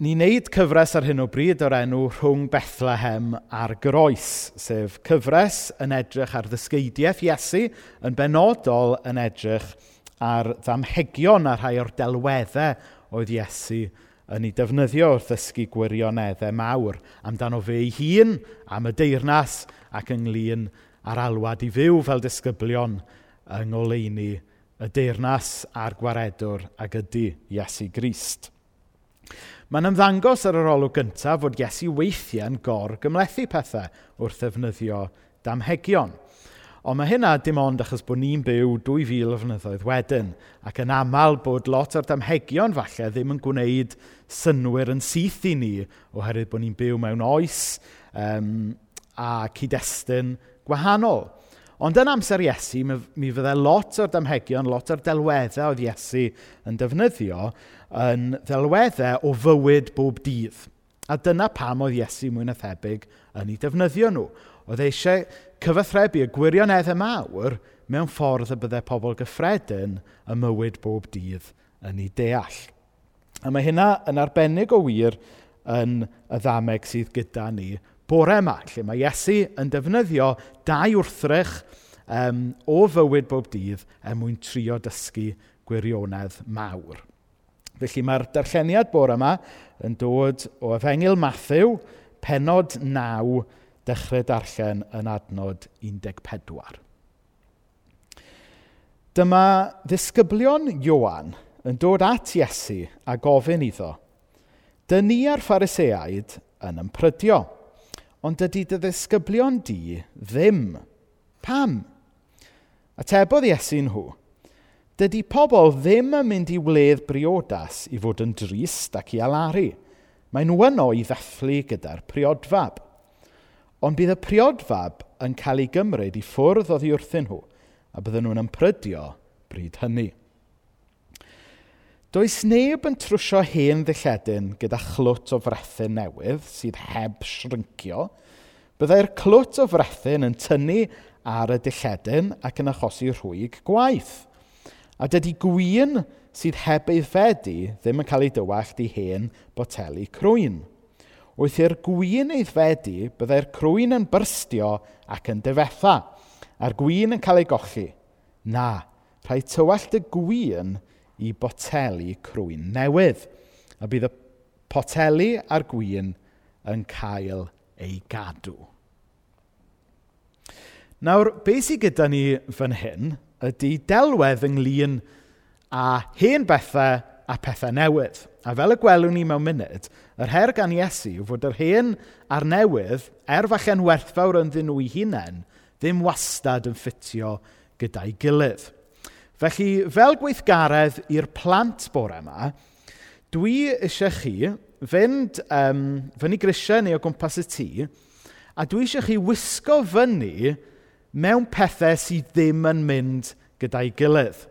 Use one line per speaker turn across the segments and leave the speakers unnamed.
ni'n neud cyfres ar hyn o bryd o'r enw rhwng Bethlehem a'r groes, sef cyfres yn edrych ar ddysgeidiaeth Iesu, yn benodol yn edrych ar ddamhegion a rhai o'r delweddau oedd Iesu yn ei defnyddio wrth ddysgu gwirioneddau mawr amdano fe ei hun, am y deyrnas ac ynglyn a'r alwad i fyw fel disgyblion yng ngoleini y deyrnas a'r gwaredwr ag ydy Iesu Grist. Mae'n ymddangos ar yr olwg gyntaf fod Iesu weithiau'n gor-gymlethu pethau wrth ddefnyddio damhegion. Ond mae hynna dim ond achos bod ni'n byw 2,000 o fynyddoedd wedyn, ac yn aml bod lot o'r damhegion falle ddim yn gwneud synwyr yn syth i ni, oherwydd bod ni'n byw mewn oes um, a cyd-destun gwahanol. Ond yn amser Iesu, mi fyddai lot o'r damhegion, lot o'r delweddau oedd Iesu yn defnyddio yn ddelweddau o fywyd bob dydd. A dyna pam oedd Iesu mwy na thebyg yn ei defnyddio nhw. Oedd eisiau cyfathrebu y gwirioneddau mawr mewn ffordd y byddai pobl gyffredin y mywyd bob dydd yn ei deall. A mae hynna yn arbennig o wir yn y ddameg sydd gyda ni bore yma, lle mae Iesu yn defnyddio dau wrthrych um, o fywyd bob dydd er mwyn trio dysgu gwirionedd mawr. Felly mae'r darlleniad bore yma yn dod o Efengil Matthew, penod 9, dechrau darllen yn adnod 14. Dyma ddisgyblion Iwan yn dod at Iesu a gofyn iddo, Dyn ni a'r phariseaid yn ymprydio ond dydy dy ddisgyblion di ddim. Pam? Atebodd Iesu nhw, dydy pobl ddim yn mynd i wledd briodas i fod yn drist ac i alaru. Mae nhw yno i ddathlu gyda'r priodfab. Ond bydd y priodfab yn cael ei gymryd i ffwrdd oddi wrthyn nhw, a bydden nhw'n ymprydio bryd hynny. Does neb yn trwsio hen ddilledyn gyda chlwt o frethyn newydd sydd heb shrincio. Byddai'r clwt o frethyn yn tynnu ar y dilledyn ac yn achosi rhwyg gwaith. A dydy gwyn sydd heb ei fedi ddim yn cael ei dywallt i hen boteli crwyn. Wyth i'r gwyn ei fedi, byddai'r crwyn yn byrstio ac yn defetha, a'r gwyn yn cael ei gochi. Na, rhaid tywallt y gwyn i boteli crwyn newydd. A bydd y poteli a'r gwyn yn cael ei gadw. Nawr, beth sydd gyda ni fan hyn ydy delwedd ynglyn a hen bethau a pethau newydd. A fel y gwelwn ni mewn munud, yr her gan Iesu yw fod yr hen a'r newydd, er falle'n werthfawr yn ddyn nhw i hunain, ddim wastad yn ffitio gyda'i gilydd. Felly, fel gweithgaredd i'r plant bore yma, dwi eisiau chi fynd um, fyny grisiau neu o gwmpas y tŷ, a dwi eisiau chi wisgo fyny mewn pethau sydd ddim yn mynd gyda'i gilydd.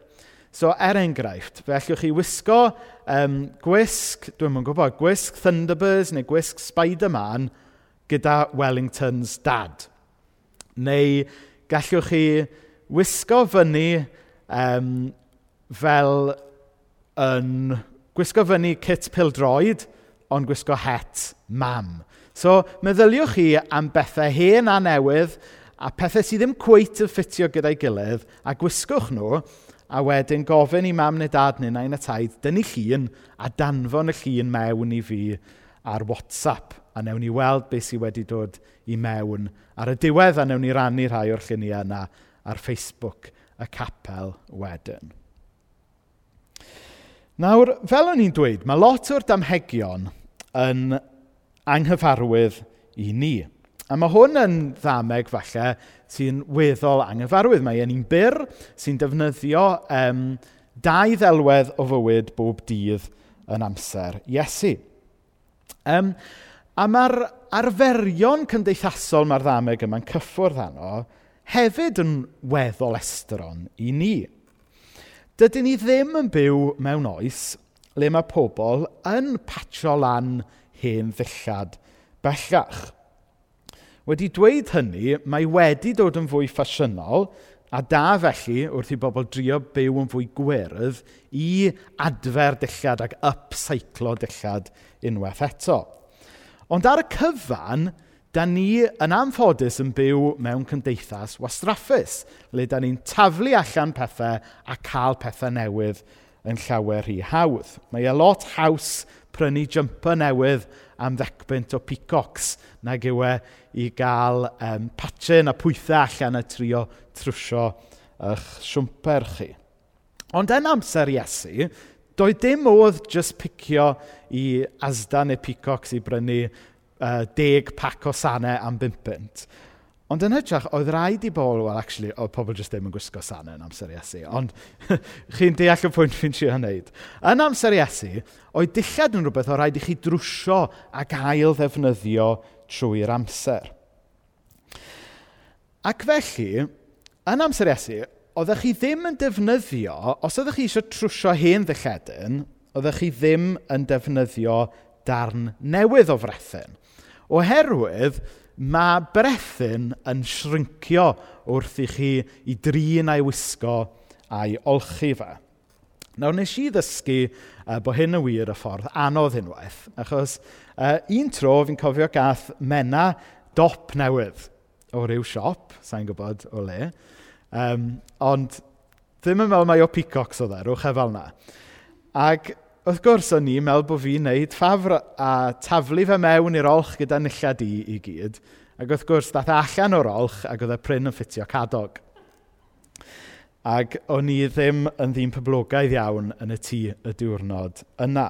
So, er enghraifft, fe allwch chi wisgo um, gwisg, dwi'n mwyn gwybod, gwisg Thunderbirds neu gwisg Spider-Man gyda Wellington's dad. Neu gallwch chi wisgo fyny um, fel yn gwisgo fyny cit pildroed, ond gwisgo het mam. So, meddyliwch chi am bethau hen a newydd, a pethau sydd ddim cweit yn ffitio gyda'i gilydd, a gwisgwch nhw, a wedyn gofyn i mam neu dad neu nain a taid, dynnu llun a danfon y llun mewn i fi ar WhatsApp, a newn ni weld beth sydd wedi dod i mewn ar y diwedd, a newn ni rannu rhai o'r lluniau yna ar Facebook y capel wedyn. Nawr, fel o'n i'n dweud, mae lot o'r damhegion yn anghyfarwydd i ni. A mae hwn yn ddameg falle sy'n weddol anghyfarwydd. Mae yn un byr sy'n defnyddio um, dau ddelwedd o fywyd bob dydd yn amser Iesu. Um, a mae'r arferion cymdeithasol mae'r ddameg yma'n cyffwrdd anno, hefyd yn weddol estron i ni. Dydyn ni ddim yn byw mewn oes le mae pobl yn patio lan hen ddillad bellach. Wedi dweud hynny, mae wedi dod yn fwy ffasiynol a da felly wrth i bobl drio byw yn fwy gwyrdd i adfer dillad ac upcyclo dillad unwaith eto. Ond ar y cyfan, da ni yn amffodus yn byw mewn cymdeithas wastraffus, le da ni'n taflu allan pethau a cael pethau newydd yn llawer rhy hawdd. Mae e lot haws prynu jumper newydd am ddecbynt o peacocks nag yw e i gael um, patchen a pwythau allan a trio trwsio eich siwmper chi. Ond yn amser Iesu, doedd dim modd just picio i asda neu peacocks i brynu uh, deg pac o sanau am bimpynt. Ond yn hytrach, oedd rhaid i bobl, wel, actually, oedd pobl jyst ddim yn gwisgo sanau yn amser Iesu. Ond chi'n deall y pwynt fi'n siarad wneud. Yn amser Iesu, oedd dillad yn rhywbeth o rhaid i chi drwsio ac ail ddefnyddio trwy'r amser. Ac felly, yn amser Iesu, oeddech chi ddim yn defnyddio, os oeddech chi eisiau trwsio hen ddilledyn, oeddech chi ddim yn defnyddio darn newydd o frethyn. Oherwydd ma' brethyn yn shrincio wrth i chi i drin a'i wisgo a'i olchi fe. Nawr, nes i ddysgu e, uh, bod hyn yn wir y ffordd anodd unwaith, achos uh, un tro fi'n cofio gath Mena dop newydd o ryw siop, sa'n gwybod o le, um, ond ddim yn meddwl mai o peacocks o dderwch e fel na. Ac wrth gwrs, o'n i'n meddwl bod fi'n neud ffafr a taflu fe mewn i'r olch gyda nillad i i gyd. Ac wrth gwrs, dath e allan o'r olch ac oedd y pryn yn ffitio cadog. Ac o'n i ddim yn ddyn poblogaidd iawn yn y tŷ y diwrnod yna.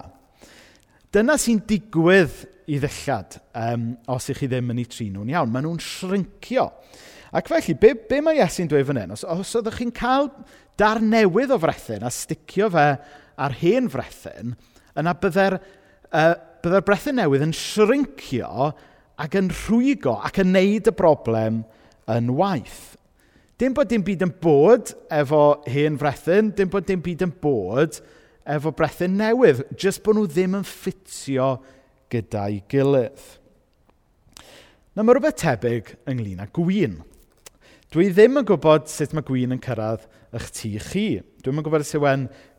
Dyna sy'n digwydd i ddillad, um, os ych chi ddim yn ei trin nhw'n iawn. Maen nhw'n shrincio. Ac felly, be, be mae Iesu'n dweud fan hyn? Os, os oeddech chi'n cael dar newydd o frethyn a sticio fe ar hen frethyn, yna byddai'r uh, bydde brethyn newydd yn shrincio ac yn rhwygo ac yn neud y broblem yn waith. Dim bod dim byd yn bod efo hen frethyn, dim bod dim byd yn bod efo brethyn newydd, jyst bod nhw ddim yn ffitio gyda'i gilydd. Na mae rhywbeth tebyg ynglyn â gwyn. Dwi ddim yn gwybod sut mae gwyn yn cyrraedd eich tŷ chi. Dwi'm yn gwybod os yw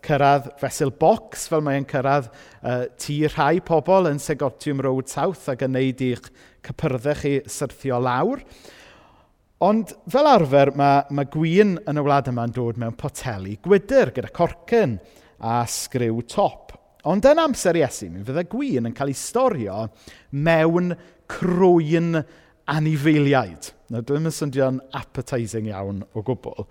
cyrraedd fesul bocs fel mae cyrraedd uh, tŷ rhai pobl yn Segotium Road South ac yn neud i'ch cypyrddau chi syrthio lawr. Ond fel arfer, mae, mae gwyn yn y wlad yma'n dod mewn poteli gwydr gyda corcyn a sgriw top. Ond yn amser Iesu, mi fydde gwyn yn cael ei storio mewn crwyn anifeiliaid. Na, dwi'n mynd syndio'n appetizing iawn o gwbl.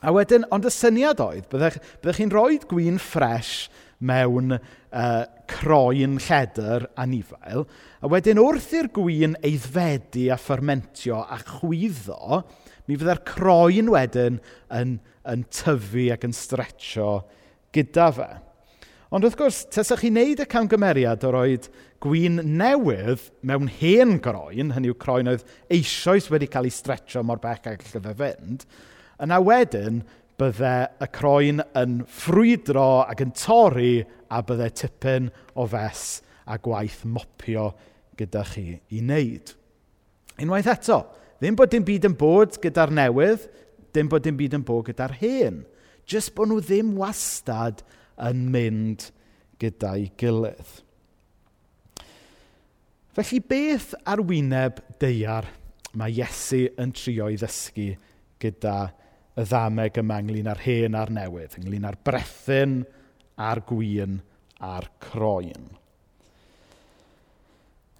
A wedyn, ond y syniad oedd, byddech, byddech chi'n rhoi gwyn ffres mewn uh, croen lledr anifail, a wedyn wrth i'r gwyn eiddfedu a ffermentio a chwyddo, mi fydda'r croen wedyn yn, yn tyfu ac yn stretcho gyda fe. Ond wrth gwrs, tesach chi'n neud y camgymeriad o roed gwyn newydd mewn hen groen, hynny yw croen oedd eisoes wedi cael ei stretcho mor bec ag allai fe fynd, yna wedyn bydde y croen yn ffrwydro ac yn torri a bydde tipyn o fes a gwaith mopio gyda chi i wneud. Unwaith eto, ddim bod dim byd yn bod gyda'r newydd, dim bod dim byd yn bod gyda'r hen. Jyst bod nhw ddim wastad yn mynd gyda'i gilydd. Felly beth ar wyneb deiar mae Iesu yn trio i ddysgu gyda y ddameg yma ynglyn â'r hen a'r newydd, ynglyn â'r brethyn a'r gwyn a'r croen?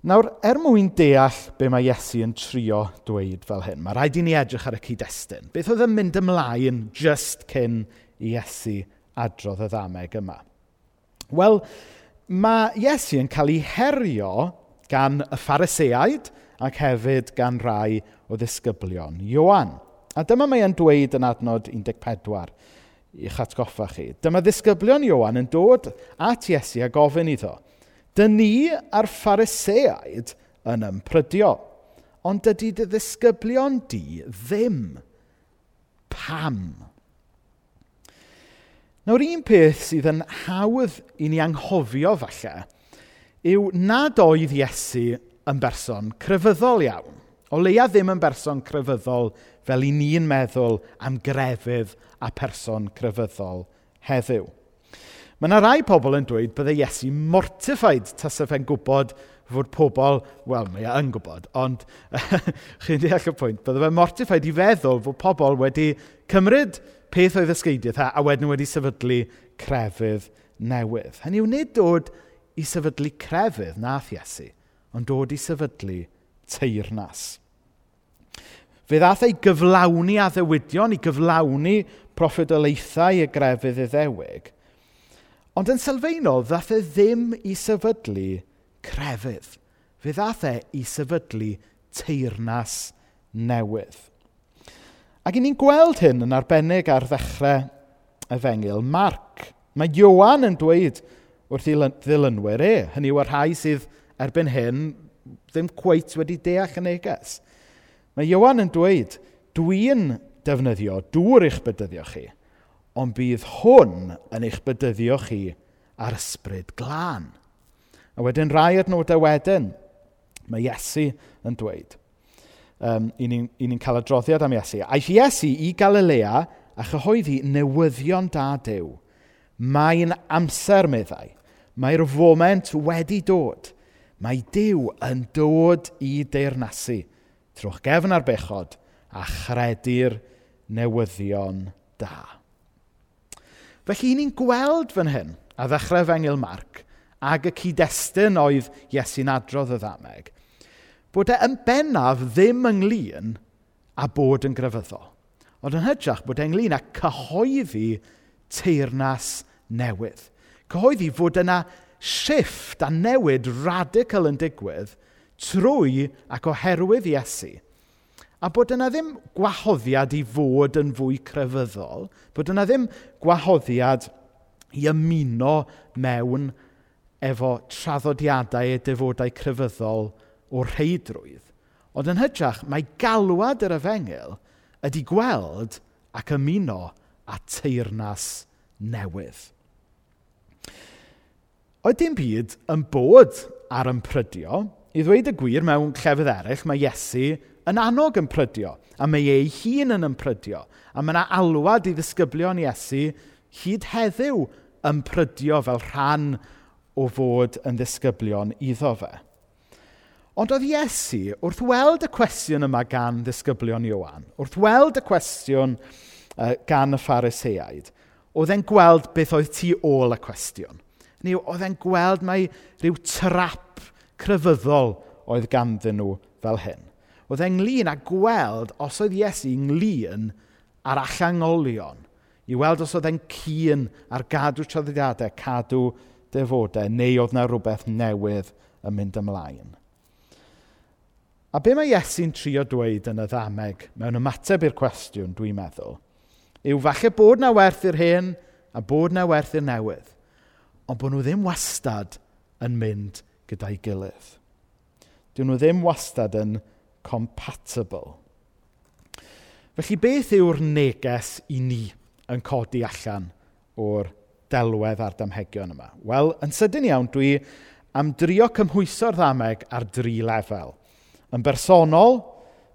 Nawr, er mwyn deall be mae Iesu yn trio dweud fel hyn, mae rhaid i ni edrych ar y cyd-destun. Beth oedd yn mynd ymlaen just cyn i Iesu adrodd y ddameg yma? Wel, mae Iesu yn cael ei herio gan y phariseaid ac hefyd gan rai o ddisgyblion. Iowan. A dyma mae e'n dweud yn adnod 14 i'ch atgoffa chi. Dyma ddisgyblion Iowan yn dod at Iesu a gofyn iddo. Dy ni a'r phariseaid yn ymprydio, ond dydy dy ddisgyblion di ddim. Pam? Nawr un peth sydd yn hawdd i ni anghofio falle yw nad oedd Iesu yn berson crefyddol iawn. O leia ddim yn berson crefyddol fel i ni'n meddwl am grefydd a person crefyddol heddiw. Mae yna rai pobl yn dweud byddai Iesu mortified tas y fe'n gwybod fod pobl, wel, mae e yn gwybod, ond chi'n deall y pwynt, byddai fe'n mortified i feddwl fod pobl wedi cymryd peth oedd ysgeidiaeth a wedyn wedi sefydlu crefydd newydd. Hynny yw, nid dod i sefydlu crefydd, nath Iesu, ond dod i sefydlu teirnas. Fe ddath ei gyflawni a ddewidion, i gyflawni proffedolaethau y grefydd iddewig. Ond yn sylfaenol, ddath e ddim i sefydlu crefydd. Fe ddath e i sefydlu teirnas newydd. Ac i ni'n gweld hyn yn arbennig ar ddechrau efengil Marc. Mae Iwan yn dweud wrth i ddilynwyr e. Hynny yw, y rhai sydd erbyn hyn ddim cweit wedi deall y neges. Mae Iwan yn dweud, dwi'n defnyddio dŵr i'ch bydyddio chi, ond bydd hwn yn eich bydyddio chi ar ysbryd glân. A wedyn rai adnodau wedyn, mae Iesu yn dweud. Um, i ni'n ni cael adroddiad am Iesu. Aeth Iesu i Galilea a chyhoeddi newyddion da dew. Mae'n amser meddai Mae'r foment wedi dod. Mae Dyw yn dod i deyrnasu trwy'ch gefn ar bechod a chredu'r newyddion da. Felly, ni'n gweld fan hyn, a ddechrau fengil Marc, ag y cyd-destun oedd Iesu'n adrodd y ddameg, bod e yn bennaf ddim ynglyn a bod yn grefyddol. Ond yn hytrach bod e ynglyn â cyhoeddi teirnas newydd cyhoeddi fod yna shifft a newid radical yn digwydd trwy ac oherwydd Iesu. A bod yna ddim gwahoddiad i fod yn fwy crefyddol, bod yna ddim gwahoddiad i ymuno mewn efo traddodiadau a defodau crefyddol o rheidrwydd. Ond yn hytrach, mae galwad yr efengil ydy gweld ac ymuno a teirnas newydd. Oedd dim byd yn bod ar ymprydio. I ddweud y gwir, mewn llefydd eraill, mae Iesu yn annog yn prydio, a mae ei hun yn ymprydio, a mae yna alwad i ddisgyblion Iesu hyd heddiw yn prydio fel rhan o fod yn ddisgyblion iddo fe. Ond oedd Iesu, wrth weld y cwestiwn yma gan ddisgyblion Iwan, wrth weld y cwestiwn uh, gan y phariseaid, oedd e'n gweld beth oedd tu ôl y cwestiwn. Neu oedd e'n gweld mai rhyw trap crefyddol oedd ganddyn nhw fel hyn. Oedd ynglyn â gweld os oedd Iesu ynglyn ar allangolion. I weld os oedd e'n cyn ar gadw traddodiadau, cadw defodau, neu oedd yna rhywbeth newydd yn mynd ymlaen. A be mae Iesu'n trio dweud yn y ddameg mewn ymateb i'r cwestiwn, dwi'n meddwl, yw falle bod na werth i'r hen a bod na werth i'r newydd ond bod nhw ddim wastad yn mynd gyda'i gilydd. Dyn nhw ddim wastad yn compatible. Felly beth yw'r neges i ni yn codi allan o'r delwedd a'r damhegion yma? Wel, yn sydyn iawn, dwi am drio cymhwyso'r ddameg ar dri lefel. Yn bersonol,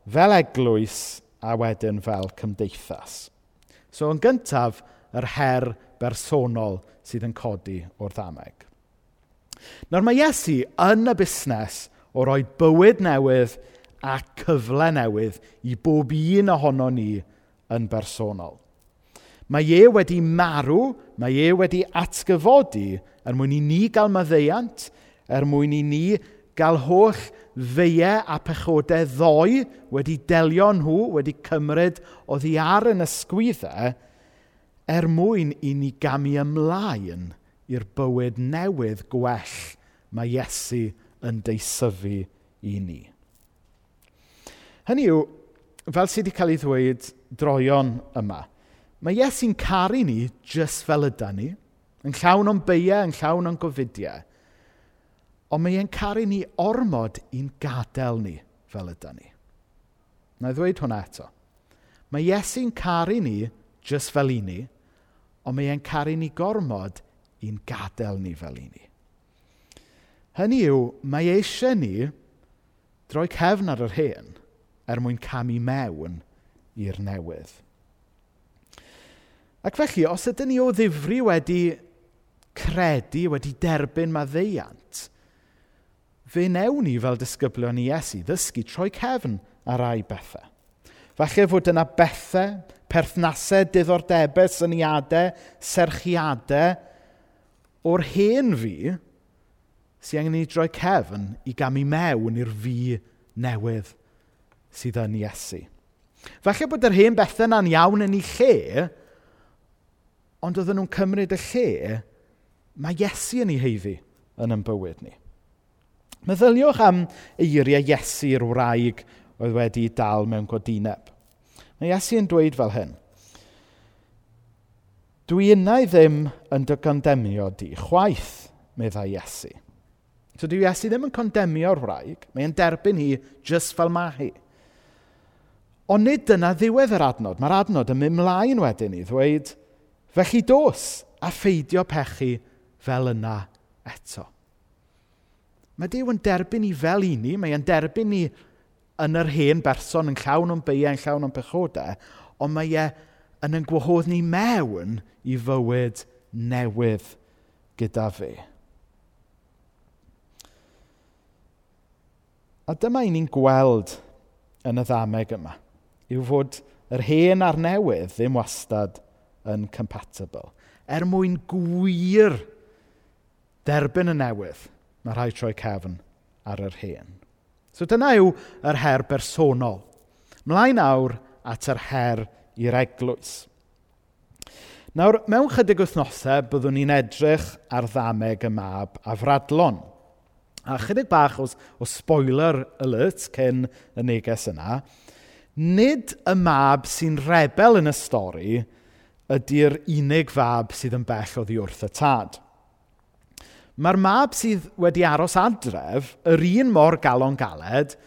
fel eglwys, a wedyn fel cymdeithas. So, yn gyntaf, yr her bersonol sydd yn codi o'r ddameg. Nawr mae Iesu yn y busnes o roi bywyd newydd a cyfle newydd i bob un ohono ni yn bersonol. Mae e wedi marw, mae e wedi atgyfodi er mwyn i ni gael maddeiant, er mwyn i ni gael holl ddeiau a pechodau ddoi wedi delio nhw, wedi cymryd oddi ar yn ysgwyddau, er mwyn i ni gamu ymlaen i'r bywyd newydd gwell mae Iesu yn deisyfu i ni. Hynny yw, fel sydd wedi cael ei ddweud droion yma, mae Iesu'n caru ni jyst fel ydan ni, yn llawn o'n beiau, yn llawn o'n gofidiau, ond mae e'n caru ni ormod i'n gadael ni fel ydan ni. Na i ddweud hwnna eto. Mae Iesu'n caru ni jyst fel i ni, ond mae e'n caru ni gormod i'n gadael ni fel i ni. Hynny yw, mae eisiau ni droi cefn ar yr hen er mwyn camu mewn i'r newydd. Ac felly, os ydyn ni o ddifri wedi credu, wedi derbyn maddeiant, fe newn ni fel disgyblion i Iesu ddysgu troi cefn ar rai bethau. Falle fod yna bethau, perthnasau, diddordebau, syniadau, serchiadau o'r hen fi sy'n angen i ni droi cefn i gamu mewn i'r fi newydd sydd yn Iesu. Falle bod yr hen bethau na'n iawn yn ei lle, ond oedden nhw'n cymryd y lle mae Iesu yn ei heiddi yn ein bywyd ni. Meddyliwch am eiriau Iesu'r wraig oedd wedi dal mewn godineb. Mae Iesu yn dweud fel hyn. Dwi yna i ddim yn dy gondemio di, chwaith, meddai Iesu. So dwi Iesu ddim yn condemio'r wraig, mae'n derbyn hi just fel mae hi. Ond nid dyna ddiwedd yr adnod. Mae'r adnod yn mynd mlaen wedyn i ddweud, felly dos a pheidio pechu fel yna eto. Mae Dyw yn derbyn ni fel i ni, mae e'n derbyn ni yn yr hen berson, yn llawn o'n beiau, yn llawn o'n pechodau, ond mae e yn yn gwahodd ni mewn i fywyd newydd gyda fi. A dyma i ni'n gweld yn y ddameg yma, yw fod yr hen a'r newydd ddim wastad yn compatible. Er mwyn gwir derbyn y newydd, mae rhaid troi cefn ar yr hen. So dyna yw yr her bersonol. Mlaen awr at yr her i'r eglwys. Nawr, mewn chydig wythnosau, byddwn ni'n edrych ar ddameg y mab a fradlon. A chydig bach o, o spoiler alert cyn y neges yna, nid y mab sy'n rebel yn y stori ydy'r unig fab sydd yn bell oddi wrth y tad. Mae'r mab sydd wedi aros adref yr un mor galon galed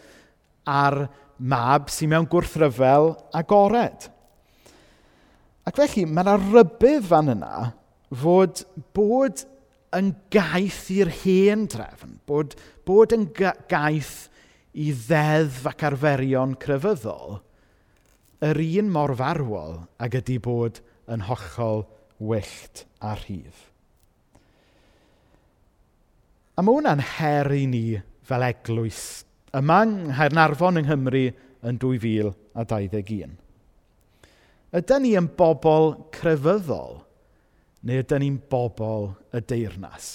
a'r mab sydd mewn gwrthryfel agored. Ac felly, mae yna rybydd fan yna fod bod yn gaeth i'r hen drefn, bod, bod yn gaeth i ddeddf ac arferion crefyddol, yr un mor farwol ag ydy bod yn hollol wyllt a rhydd. A mae hwnna'n her i ni fel eglwys yma yng Nghaernarfon yng Nghymru yn 2021. Ydyn ni yn bobl crefyddol neu ydyn ni'n bobl y deyrnas?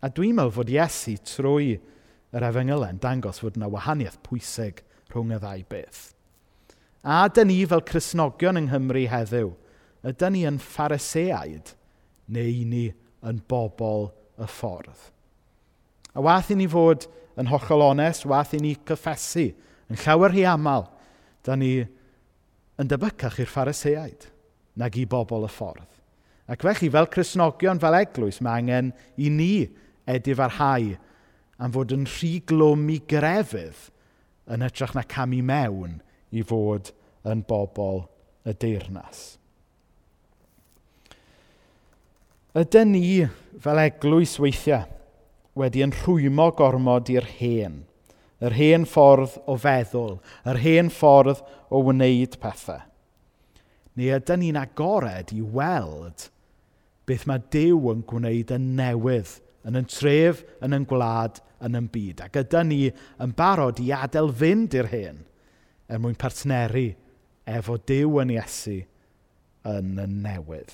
A dwi'n meddwl fod Iesu trwy yr efengylen dangos fod yna wahaniaeth pwysig rhwng y ddau beth. A ydyn ni fel Cresnogion yng Nghymru heddiw, ydyn ni yn phariseaid neu ni yn bobl y ffordd? A wath i ni fod yn hollol onest, wath i ni cyffesu. Yn llawer rhy aml, da ni yn debycach i'r phariseaid nag i bobl y ffordd. Ac felly, fel Cresnogion, fel eglwys, mae angen i ni edif am fod yn rhy glwm i grefydd yn hytrach na camu mewn i fod yn bobl y deyrnas. Ydyn ni fel eglwys weithiau wedi yn rhwymo gormod i'r hen. Yr hen ffordd o feddwl, yr hen ffordd o wneud pethau. Neu ydyn ni'n agored i weld beth mae Dyw yn gwneud yn newydd, yn yn tref, yn yn gwlad, yn yn byd. Ac ydyn ni yn barod i adael fynd i'r hen er mwyn partneri efo Dyw yn Iesu yn y newydd.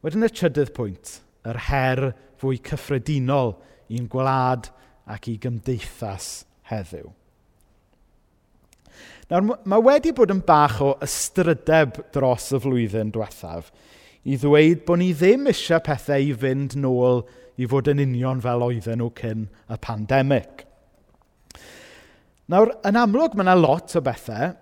Wedyn y trydydd pwynt, yr her fwy cyffredinol i'n gwlad ac i gymdeithas heddiw. Nawr, mae wedi bod yn bach o ystrydeb dros y flwyddyn diwethaf i ddweud bod ni ddim eisiau pethau i fynd nôl i fod yn union fel oedden nhw cyn y pandemig. Nawr, yn amlwg mae yna lot o bethau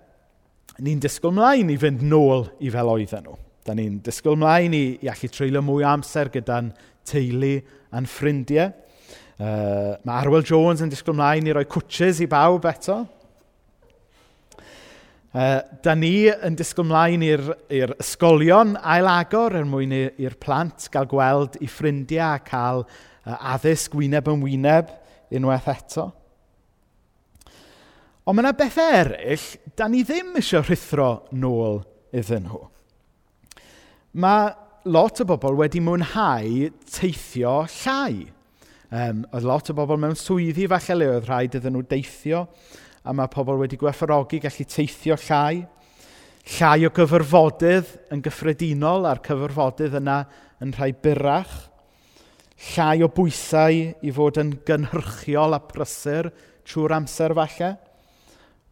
ni'n disgwyl mlaen i fynd nôl i fel oedden nhw. Da ni'n disgwyl mlaen i, i allu treulio mwy o amser gyda'n teulu a'n ffrindiau. Uh, mae Arwel Jones yn disgwyl mlaen i roi cwtches i bawb eto. Uh, da ni yn disgwyl mlaen i'r ysgolion ailagor er mwyn i'r plant gael gweld i ffrindiau a cael uh, addysg wyneb yn wyneb unwaith eto. Ond mae yna bethau eraill, da ni ddim eisiau rhithro nôl iddyn nhw mae lot o bobl wedi mwynhau teithio llai. Um, oedd lot o bobl mewn swyddi falle le oedd rhaid iddyn nhw deithio, a mae pobl wedi gwefferogi gallu teithio llai. Llai o gyfyrfodydd yn gyffredinol a'r cyfyrfodydd yna yn rhai byrach. Llai o bwysau i fod yn gynhyrchiol a prysur trwy'r amser falle.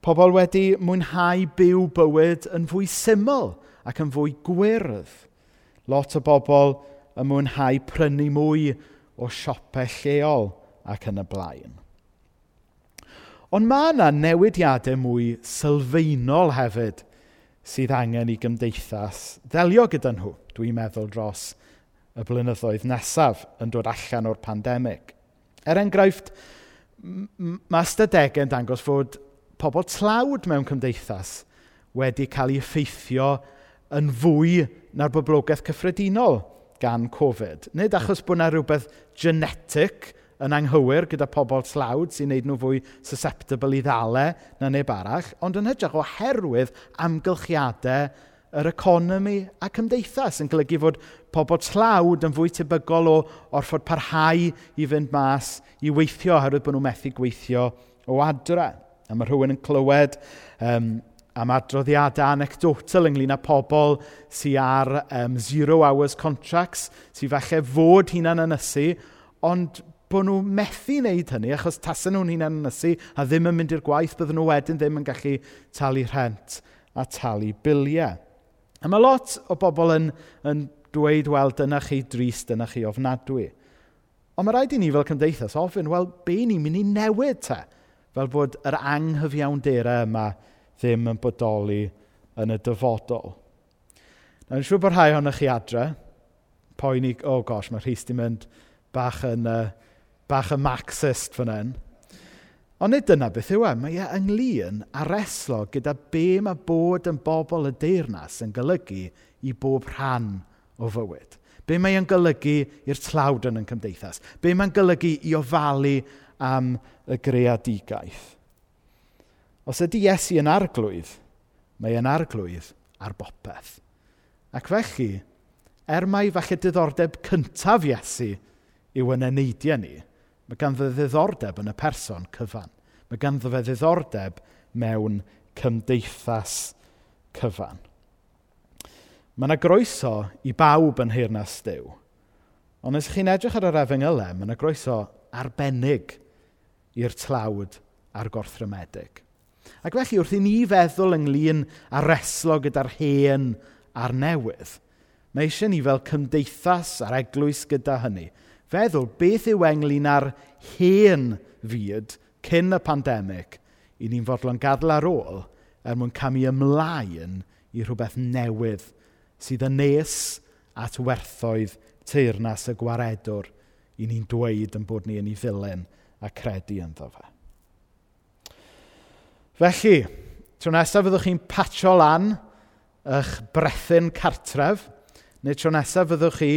Pobl wedi mwynhau byw bywyd yn fwy syml ac yn fwy gwyrdd. Lot o bobl yn mwynhau prynu mwy o siopau lleol ac yn y blaen. Ond mae yna newidiadau mwy sylfaenol hefyd sydd angen i gymdeithas ddelio gyda nhw, dwi'n meddwl dros y blynyddoedd nesaf yn dod allan o'r pandemig. Er enghraifft, mae ystadegau yn dangos fod pobl tlawd mewn cymdeithas wedi cael ei effeithio yn fwy na'r boblogaeth cyffredinol gan Covid. Nid achos bod yna rhywbeth genetic yn anghywir gyda pobl tlawd sy'n neud nhw fwy susceptible i ddale na neb arall, ond yn hytrach oherwydd amgylchiadau yr economi a cymdeithas yn golygu fod pobl tlawd yn fwy tebygol o orfod parhau i fynd mas i weithio oherwydd bod nhw'n methu gweithio o adre. A mae rhywun yn clywed um, am adroddiadau anecdotal ynglyn â pobl sy'n ar um, zero hours contracts, sy'n falle fod hunain ynysu, ond bod nhw methu wneud hynny, achos tasen nhw'n hunain ynysu a ddim yn mynd i'r gwaith, bydden nhw wedyn ddim yn gallu talu rhent a talu biliau. A mae lot o bobl yn, yn dweud, wel, dyna chi drist, dyna chi ofnadwy. Ond mae rhaid i ni fel cymdeithas ofyn, wel, be ni'n mynd i newid te? Fel bod yr anghyfiawndera yma ddim yn bodoli yn y dyfodol. Nawr, siŵr bod rhai ohonych chi adre, poeni, oh gosh, mae Rhys di mynd bach yn, uh, bach yn marxist fan hyn. Ond nid dyna beth yw e, mae e ynglyn a reslo gyda be mae bod yn bobl y deyrnas yn golygu i bob rhan o fywyd. Be mae'n golygu i'r tlawd yn y cymdeithas? Be mae'n golygu i ofalu am y greadigaeth? Os ydy Iesu yn arglwydd, mae e'n arglwydd ar bopeth. Ac felly, er mai falle diddordeb cyntaf Iesu yw yn eneidiau ni, mae ganddo ddiddordeb yn y person cyfan. Mae ganddo fe ddiddordeb mewn cymdeithas cyfan. Mae yna groeso i bawb yn hyrnas Dyw. Ond os chi'n edrych ar yr efengylau, mae yna groeso arbennig i'r tlawd a'r gorthrymedig. Ac felly, wrth i ni feddwl ynglyn â reslo gyda'r hen a'r newydd, mae eisiau ni fel cymdeithas a'r eglwys gyda hynny, feddwl beth yw ynglyn ar hen fyd cyn y pandemig i ni'n fodlon gadw ar ôl er mwyn camu ymlaen i rhywbeth newydd sydd yn nes at werthoedd teirnas y gwaredwr i ni'n dweud yn bod ni yn ei ddilyn a credu ynddo fe. Felly, tro nesaf fyddwch chi'n patio lan eich brethyn cartref, neu tro nesaf fyddwch chi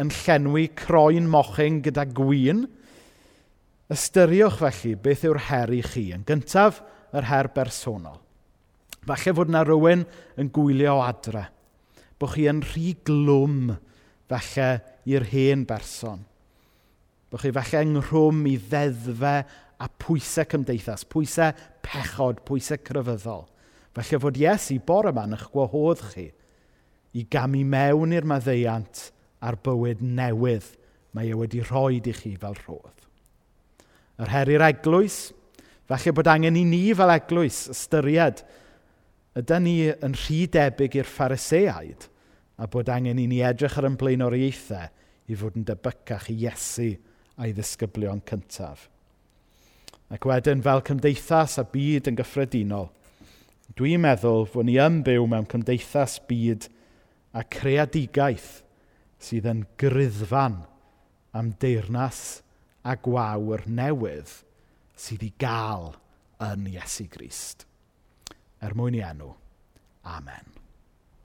yn llenwi croen mochyn gyda gwyn, Ystyriwch felly beth yw'r her i chi. Yn gyntaf, yr her bersonol. Falle fod yna rhywun yn gwylio o adre. Bod chi yn rhy glwm falle i'r hen berson. Bod chi falle ynghrwm i ddeddfe a pwysau cymdeithas, pwysau pechod, pwysau crefyddol. Felly fod Iesu bore yma'n eich gwahodd chi i gamu mewn i'r maddeiant a'r bywyd newydd mae e wedi rhoi i chi fel rhodd. Yr her i'r eglwys, falle bod angen i ni fel eglwys ystyried ydy ni yn rhy debyg i'r phariseaid a bod angen i ni edrych ar ymblaenoriaethau i fod yn debycach i Iesu a'i ddisgyblion cyntaf. Ac wedyn fel cymdeithas a byd yn gyffredinol, dwi'n meddwl fod ni ymbyw mewn cymdeithas byd a creadigaeth sydd yn gryddfan am deyrnas a gwawr newydd sydd i gael yn Iesu Grist. Er mwyn i enw. Amen.